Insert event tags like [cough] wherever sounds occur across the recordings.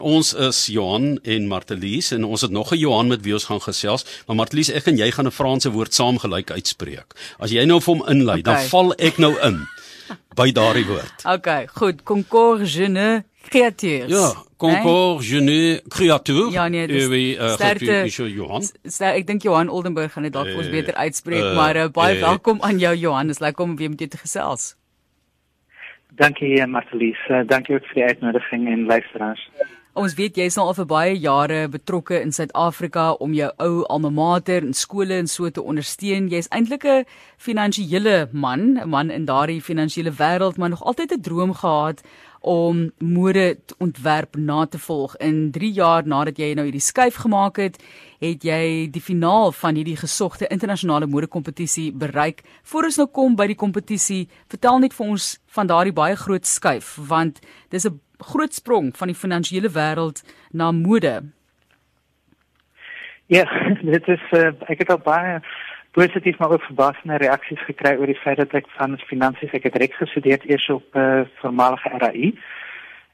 Ons is Johan en Martelies en ons het nog 'n Johan met wie ons gaan gesels, maar Martelies ek en jy gaan 'n Franse woord saamgelyk uitspreek. As jy nou vir hom inlei, okay. dan val ek nou in by daardie woord. [laughs] Okay, goed. Concours jeune créature. Ja, concours nee? jeune créature. Ja, nee, dis oui, uh, sterkte, Johan. Ster, ek dink Johan Oldenburg gaan dit dalk vir ons beter uitspreek, uh, maar uh, baie uh, welkom aan jou Johan. Dis lekker om weer met jou te gesels. Dankie Martelies. Uh, dankie ook vir die uitnodiging en luisteraars. Ons weet jy is al vir baie jare betrokke in Suid-Afrika om jou ou alma mater en skole en so te ondersteun. Jy's eintlik 'n finansiële man, 'n man in daardie finansiële wêreld, maar nog altyd 'n droom gehad om mode ontwerp na te volg. In 3 jaar nadat jy nou hierdie skuif gemaak het, het jy die finaal van hierdie gesogte internasionale modekompetisie bereik. Voor ons nou kom by die kompetisie, vertel net vir ons van daardie baie groot skuif, want dis 'n groot sprong van die finansiële wêreld na mode. Ja, [laughs] dit is uh, ek het al baie positief maar ook verbaasde reaksies gekry oor die feit dat ek van finansies ek het reg gestudeer eers op uh, voormalige RAI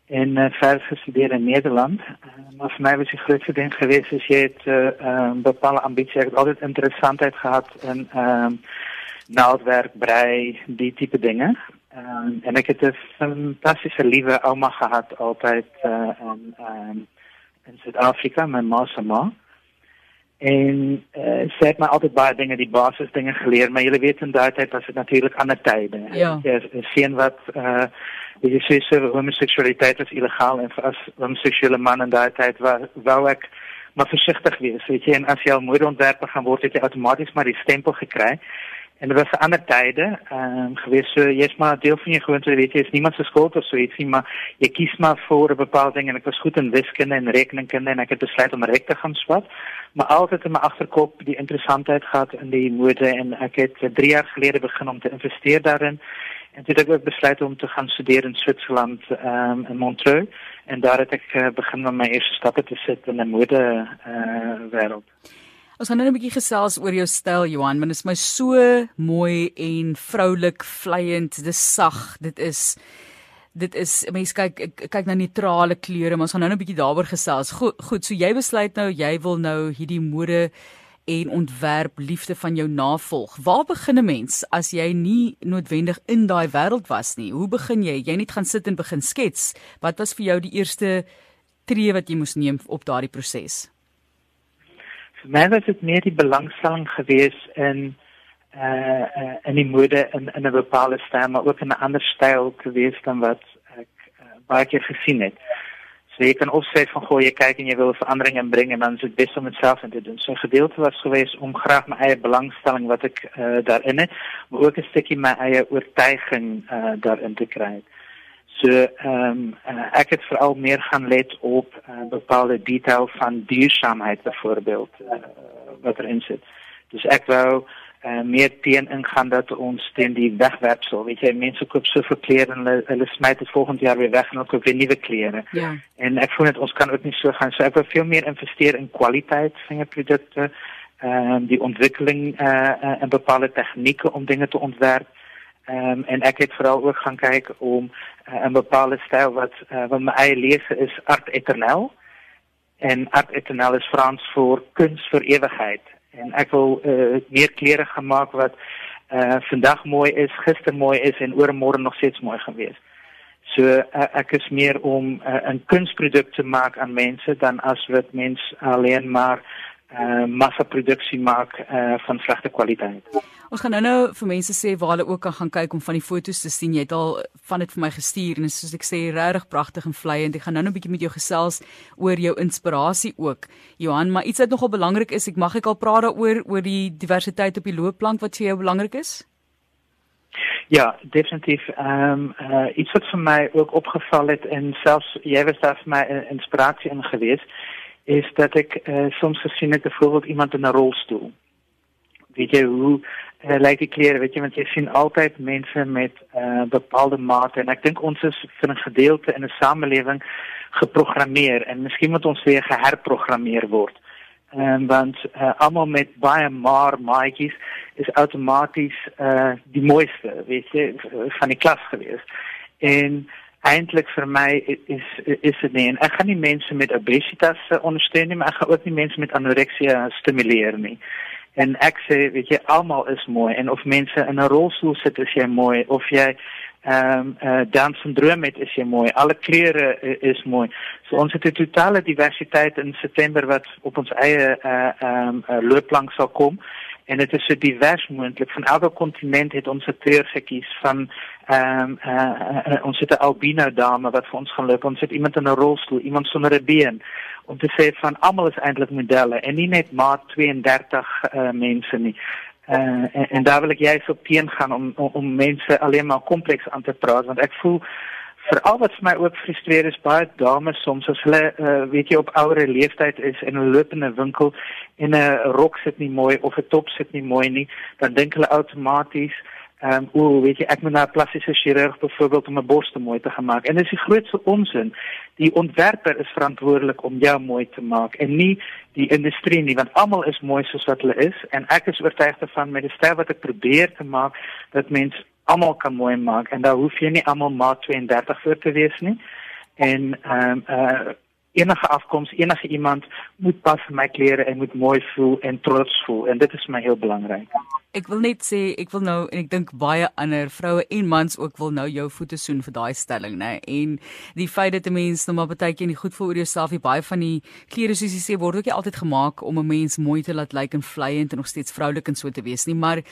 en uh, verder gestudeer in Nederland. Uh, maar vir my was die grootste ding geweest is jy het 'n uh, um, bepaalde ambitie, ek het altyd interessantheid gehad in ehm um, naaldwerk, brei, die tipe dinge. Um, en ek het 'n fantastiese liewe ouma gehad altyd uh, in um, in Suid-Afrika, my ma se ma. En uh, sy het my altyd baie dinge, die basis dinge geleer, maar jy weet in daai tyd was dit natuurlik ander tye. Ja. Jy sien wat uh die sê se homoseksualiteit is illegaal en as 'n homoseksuele man in daai tyd wou wou ek maar versigtig wees. Weet jy, en as jy al modeontwerper gaan word, het jy outomaties maar die stempel gekry. En dit was 'n ander tye, ehm um, gewees so jy's maar deel van jou gewoonte, weet jy, is niemand se skuld of so ietsie, maar jy kies maar vir 'n bepaalde ding en ek was goed in wiskunde en rekenkunde en ek het besluit om reg te gaan swat. Maar altyd in my agterkop die interessantheid gehad in die mode en ek het 3 jaar gelede begin om te investeer daarin. En toe het ek ook besluit om te gaan studeer in Switserland, ehm um, in Montreux en daar het ek uh, begin met my eerste stappe te sit in 'n mode eh uh, wêreld. Ons gaan nou 'n bietjie gesels oor jou styl Johan, want dit is my so mooi en vroulik, vleiend, dis sag, dit is dit is mense kyk kyk na neutrale kleure, maar ons gaan nou 'n bietjie daaroor gesels. Goed, goed, so jy besluit nou jy wil nou hierdie mode en ontwerp liefde van jou navolg. Waar begin 'n mens as jy nie noodwendig in daai wêreld was nie? Hoe begin jy? Jy net gaan sit en begin skets. Wat was vir jou die eerste tree wat jy moes neem op daardie proses? Vir my was dit meer die belangstelling gewees in uh, uh in die mode in in 'n bepaalde styl maar ook in 'n ander styl gewees dan wat ek uh, baie keer gesien het. So jy kan opsê van goeie kyk en jy wil verandering inbring en dan is dit bes om dit self in te doen. So 'n gedeelte was gewees om graag my eie belangstelling wat ek uh, daarin het, maar ook 'n stukkie my eie oortuiging uh, daarin te kry. So ehm um, uh, ek het veral meer gaan let op uh, bepaalde detail van duursaamheid byvoorbeeld uh, wat erin sit. Dus ek wou uh, meer teen ingaan dat ons teen die wegwerpsel, weet jy, mense koop soveel klere en hulle, hulle dit volgende jaar weer weg en hulle koop weer nuwe klere. Ja. En ek voel net ons kan ook nie so gaan. So ek wil veel meer investeer in kwaliteit van jou produkte, ehm die ontwikkeling eh uh, en bepaalde tegnieke om dinge te ontwerp. Ehm um, en ek het veral ook gaan kyk om uh, 'n bepaalde styl wat uh, wat my eie lese is art eternel. En art eternel is Frans vir kuns vir ewigheid. En ek wil uh, meer klere gemaak wat uh vandag mooi is, gister mooi is en oormôre nog steeds mooi gaan wees. So uh, ek is meer om 'n uh, kunsproduk te maak aan mense dan as wat mens alleen maar uh massaproduksie maak uh van slegte kwaliteit. Ons gaan nou-nou vir mense sê waar hulle ook kan gaan kyk om van die foto's te sien. Jy het al van dit vir my gestuur en soos ek sê regtig pragtig en vleiend. Ek gaan nou-nou 'n bietjie met jou gesels oor jou inspirasie ook. Johan, maar iets wat nogal belangrik is, ek mag ek al praat daaroor oor die diversiteit op die loopplank wat vir jou belangrik is? Ja, definitief. Ehm um, uh, iets wat vir my ook opgeval het en selfs jy was daar vir my 'n inspirasie in gewees, is dat ek uh, soms gesien het byvoorbeeld iemand in 'n rolstoel. Weet jy hoe uh, lyk die klere, weet jy, want jy sien altyd mense met 'n uh, eh, bepaalde mate en ek dink ons is vir 'n gedeelte in 'n samelewing geprogrammeer en miskien moet ons weer geherprogrammeer word. En um, want uh, almal met baie maar maatjies is outomaties uh die mooiste, weet jy, van die klas gewees. En eintlik vir my is is dit nie en ek gaan nie mense met obesitas ondersteun nie maar ek gaan ook nie mense met anoreksia stimuleer nie en ek sê weet jy almal is mooi. En of mense in 'n rolstoel sit is jy mooi. Of jy ehm um, uh, Down syndroom het is jy mooi. Alle kleure is mooi. So ons het 'n totale diversiteit in September wat op ons eie uh ehm um, uh, loopplank sal kom en dit is so divers moontlik van elke kontinent het ons 'n treurgetjies van ehm um, uh, uh, ons het 'n albino dame wat vir ons gaan loop. Ons het iemand in 'n rolstoel iemand sonder 'n been om te sê van almal is eintlik modelle en nie net maat 32 uh, mense nie. Uh, en, en daar wil ek juist op teen gaan om, om om mense alleen maar kompleks aan te praat want ek voel veral wat vir my ook frustreer is baie dames soms as hulle uh, weet jy op ouer leeftyd is en hulle loop in 'n winkel en 'n rok sit nie mooi of 'n top sit nie mooi nie, dan dink hulle outomaties ehm um, o, weet jy ek moet na 'n plastiese chirurg byvoorbeeld om 'n bors te mooi te gemaak. En dit is die grootste onsin. Die ontwerper is verantwoordelik om jou mooi te maak en nie die industrie nie, want almal is mooi soos wat hulle is en ek is oortuig daarvan met die styl wat ek probeer te maak dat mense almal kan mooi maak en daar hoef jy nie almal maat 32 vir te wees nie. En ehm um, uh enige afkoms, enige iemand moet pas vir my klere en moet mooi voel en trots voel. En dit is my heel belangrik. Ek wil net sê ek wil nou en ek dink baie ander vroue en mans ook wil nou jou voete soen vir daai stelling nê en die feit dat 'n mens nou maar baie keer nie goed voel oor jouself nie baie van die klere soos jy sê word ook nie altyd gemaak om 'n mens mooi te laat lyk en vleiend en nog steeds vroulik en so te wees nie. Maar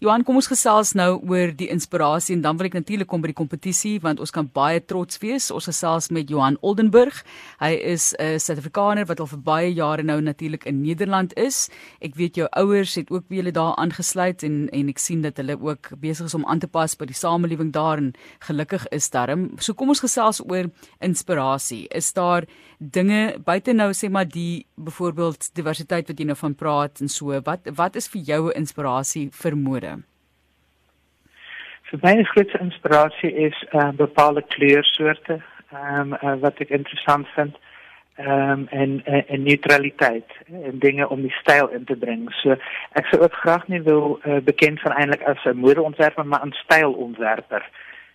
Johan kom ons gesels nou oor die inspirasie en dan wil ek natuurlik kom by die kompetisie want ons kan baie trots wees. Ons gesels met Johan Oldenburg. Hy is 'n Suid-Afrikaner wat al vir baie jare nou natuurlik in Nederland is ek weet jou ouers het ook weer daar aangesluit uit en en ek sien dat hulle ook besig is om aan te pas by die samelewing daar en gelukkig is daarom. So kom ons gesels oor inspirasie. Is daar dinge buite nou sê maar die byvoorbeeld diversiteit wat jy nou van praat en so wat wat is vir jou 'n inspirasie vir mode? Vir my is grootste inspirasie is uh, bepaalde kleursoorte um, uh, wat ek interessant vind um, en, en en neutraliteit en dinge om die styl in te bring. So ek sou ook graag nie wil uh, bekend van eintlik as 'n modeontwerper maar 'n stylontwerper.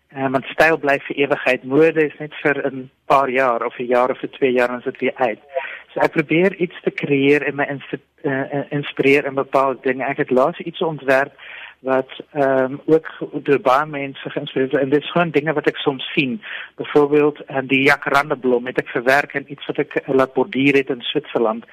Ehm um, want styl bly vir ewigheid. Mode is net vir 'n paar jaar of 'n jaar of vir 2 jaar en dit weer uit. So ek probeer iets te creëer en my uh, inspireer in bepaalde dinge. Ek het laas iets ontwerp wat ehm um, ook deur baie mense geïnspireerd is. En dit is gewoon dinge wat ek soms sien. Byvoorbeeld en die jacaranda blom het ek verwerk in iets wat ek laat borduur het in Switserland.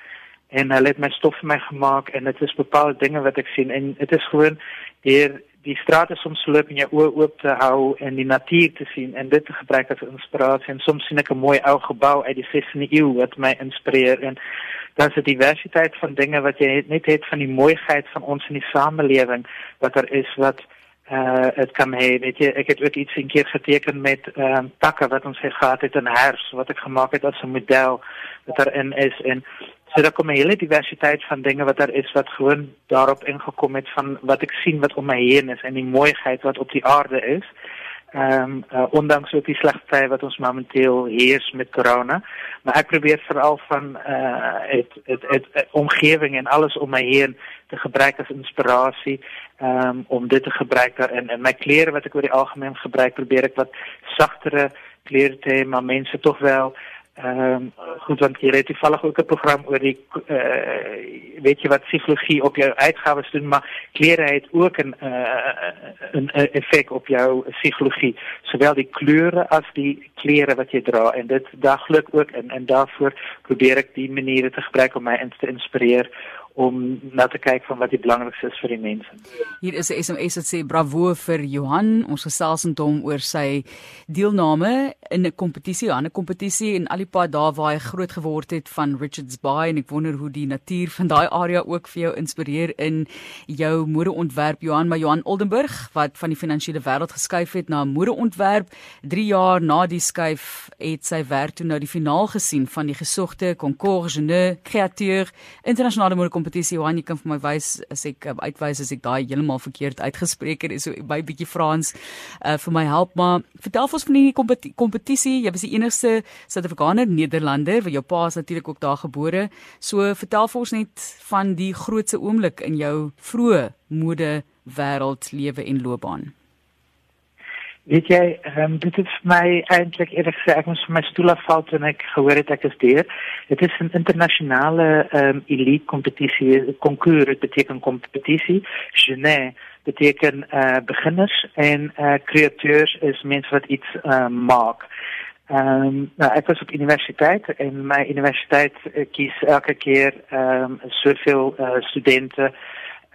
En hulle het my stof vir my gemaak en dit is bepaalde dinge wat ek sien. En dit is gewoon hier die strate soms loop en jou oë oop te hou en die natuur te sien en dit te gebruik as inspirasie en soms sien ek 'n mooi ou gebou uit die 16de eeu wat my inspireer. En dan is die diversiteit van dinge wat jy net het van die mooiheid van ons in die samelewing wat daar is wat uh dit kan hê. Weet jy ek het ook iets in keer geteken met ehm um, takke wat ons gehad het in hers wat ek gemaak het as 'n model wat daarin is. En so daar kom 'n hele diversiteit van dinge wat daar is wat gewoon daarop ingekom het van wat ek sien wat om my heen is en die mooiheid wat op die aarde is um, uh, ondanks ook die slegte wat ons momenteel heers met corona. Maar ek probeer veral van uh het het het, het omgewing en alles om my heen te gebruik as inspirasie ehm um, om dit te gebruik daarin en my klere wat ek oor die algemeen gebruik probeer ek wat sagtere klere te hê maar mense tog wel Ehm um, goed want jy het toevallig ook 'n program oor die eh uh, weet jy wat psigologie op jou uitgawes doen maar klere het ook 'n uh, 'n effek op jou psigologie sowel die kleure as die klere wat jy dra en dit daglik ook in. En daarvoor probeer ek die maniere te gebruik om my te inspireer om na te kyk van wat die belangrikste is vir die mense. Hier is 'n SMS wat sê bravo vir Johan. Ons gesels met hom oor sy deelname in 'n kompetisie, 'n kompetisie in al die pad daar waar hy groot geword het van Richards Bay en ek wonder hoe die natuur van daai area ook vir jou inspireer in jou modeontwerp Johan, maar Johan Oldenburg wat van die finansiële wêreld geskuif het na modeontwerp. 3 jaar na die skuif het sy werk toe nou die finaal gesien van die gesogte Concours Jeune Créateur internasionale mode kompetisie Johan, jy kan vir my wys as ek um, uitwys as ek daai heeltemal verkeerd uitgespreek het, so by bietjie Frans uh, vir my help, maar vertel ons van hierdie kompetisie. Jy was die enigste Suid-Afrikaner Nederlander, want jou pa is natuurlik ook daar gebore. So vertel vir ons net van die grootste oomblik in jou vroeë mode wêreld lewe en loopbaan. Weet jy, um, dit is vir my eintlik eerlik gesê ek moes vir my stoel afval toe ek gehoor het ek is deur. Dit is 'n internasionale um, elite kompetisie, konkoers, dit beteken kompetisie. Genet beteken uh, beginners en uh, kreateurs is mense wat iets uh, maak. Ehm um, nou ek was op universiteit en my universiteit kies elke keer ehm um, soveel uh, studente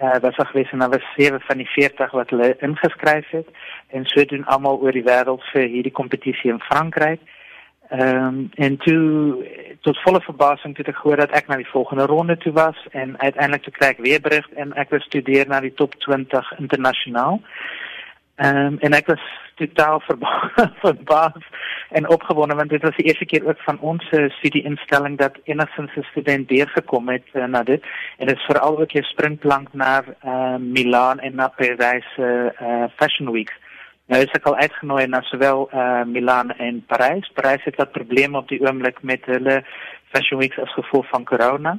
uh, was er geweest en daar was 7 van die 40 wat hulle ingeskryf het en so doen almal oor die wêreld vir hierdie kompetisie in Frankryk. Ehm um, en toe tot volle verbasing toe ek gehoor dat ek na die volgende ronde toe was en uiteindelik toe kry ek weer berig en ek wil studeer na die top 20 internasionaal. Ehm en ek was totaal [laughs] verbaas en opgewonde want dit was die eerste keer ook van uh, studieinstelling dat enigstens 'n student deurgekom het uh, na dit en dit is veral ook 'n springplank na uh, Milaan en na Paris uh, Fashion Week. Nou is ek al uitgenooi na sowel uh, Milaan en Parys. Parys het 'n probleem op die oomblik met hulle Fashion Weeks as gevolg van corona.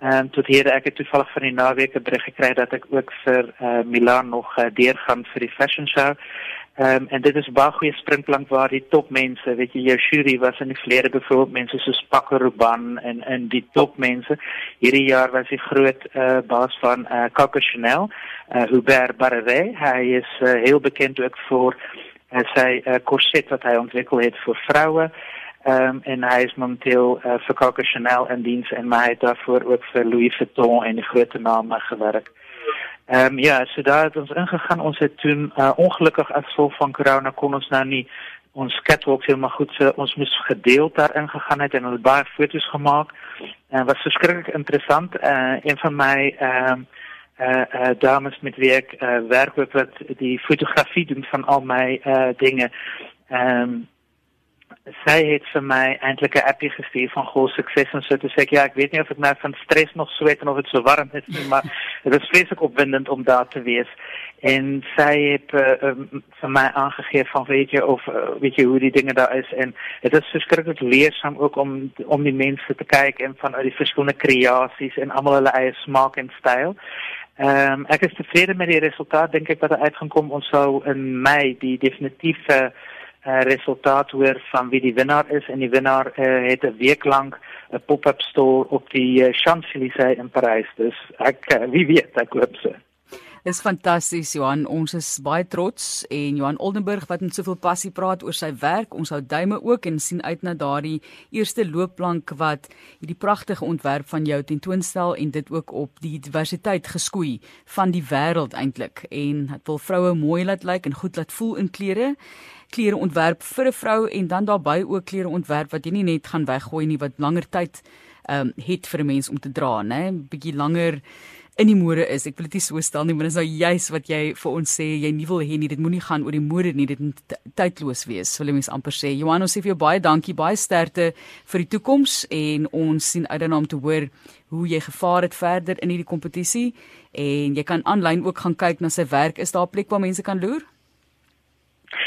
En um, tot hier ek toevallig van die naweek 'n berig gekry dat ek ook vir uh, Milaan nog uh, deurgaan vir die fashion show. Ehm en dit is baie goeie springplank waar die topmense, weet jy, jou jury was in die verlede byvoorbeeld mense soos Paco Rabanne en en die topmense. Hierdie jaar was die groot eh baas van eh Coco Chanel, eh Hubert Barré. Hy is uh, heel bekend ook vir uh, sy uh, corset wat hy ontwikkel het vir. Ehm um, en hy is momenteel uh, vir Coco Chanel in diens en my het daarvoor ook vir Louis Vuitton en die groot name gewerk. Ehm um, ja, so daar het ons ingegaan. Ons toen uh, ongelukkig as gevolg van corona kon ons nou nie ons catwalk helemaal goed so ons moes gedeeld daarin gegaan het en ons baie foto's gemaak. En was verskriklik interessant. Uh, een van my ehm dames met wie ek uh, werk die fotografie doen van al my dinge. Ehm um, sy het vir my eintlik 'n appie gestuur van goeie sukses en so sê ja, ek weet nie of ek nou van stres nog sweet en of dit so warm is nie, maar [laughs] dit is vreeslik opwindend om daar te wees. En sy het uh, um, vir my aangegee van weet jy of uh, weet jy hoe die dinge daar is en dit is verskriklik leersaam ook om om die mense te kyk en van uit die verskillende kreasies en almal hulle eie smaak en styl. Ehm um, ek is tevrede met die resultaat dink ek wat er uitgaan kom ons sou in Mei die definitiewe uh, uh, resultaat hoor van wie die wenner is en die wenner uh, het 'n week lank 'n pop-up store op die uh, Champs-Élysées in Parys. Dus ek uh, wie weet, ek hoop so. Dis fantasties Johan, ons is baie trots en Johan Oldenburg wat met soveel passie praat oor sy werk. Ons hou duime ook en sien uit na daardie eerste loopplank wat hierdie pragtige ontwerp van jou tentoonstel en dit ook op die diversiteit geskoei van die wêreld eintlik en dit wil vroue mooi laat lyk en goed laat voel in klere. Klere ontwerp vir 'n vrou en dan daarbey ook klere ontwerp wat jy nie net gaan weggooi nie wat langer tyd ehm um, het vir 'n mens om te dra, né? 'n Bietjie langer in die mode is. Ek wil dit nie so stel nie, maar dis nou juis wat jy vir ons sê jy nie wil hê nie. Dit moenie gaan oor die mode nie. Dit moet tydloos wees. Wil jy mens amper sê. Johan, ons sê vir jou baie dankie, baie sterkte vir die toekoms en ons sien uit daarna om te hoor hoe jy gevaar het verder in hierdie kompetisie en jy kan aanlyn ook gaan kyk na sy werk. Is daar 'n plek waar mense kan loer?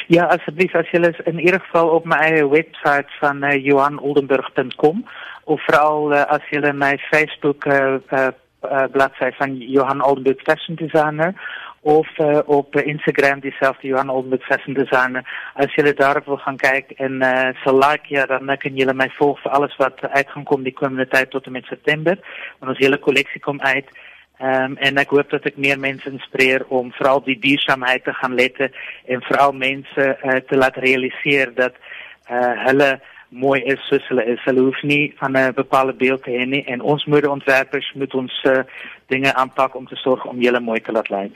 Ja, asseblief as jy is in enige geval op my eie webwerf van uh, johanoldenburg.com of veral uh, as jy my Facebook uh, uh, uh, bladsy van Johan Oldenburg Fashion Designer of uh, op Instagram dieselfde Johan Oldenburg Fashion Designer. As julle daar wil gaan kyk en uh, so like ja, dan kan julle my volg vir alles wat uitgaan kom die komende tyd tot en met September. Want ons hele kolleksie kom uit. Um, en ek hoop dat ek meer mense inspireer om veral die duursaamheid te gaan lette en veral mense uh, te laat realiseer dat uh, hulle mooi is soos hulle is. Hulle hoef nie van 'n bepaalde beeld te hê nie en ons modeontwerpers moet ons uh, dinge aanpak om te sorg om julle mooi te laat lyk.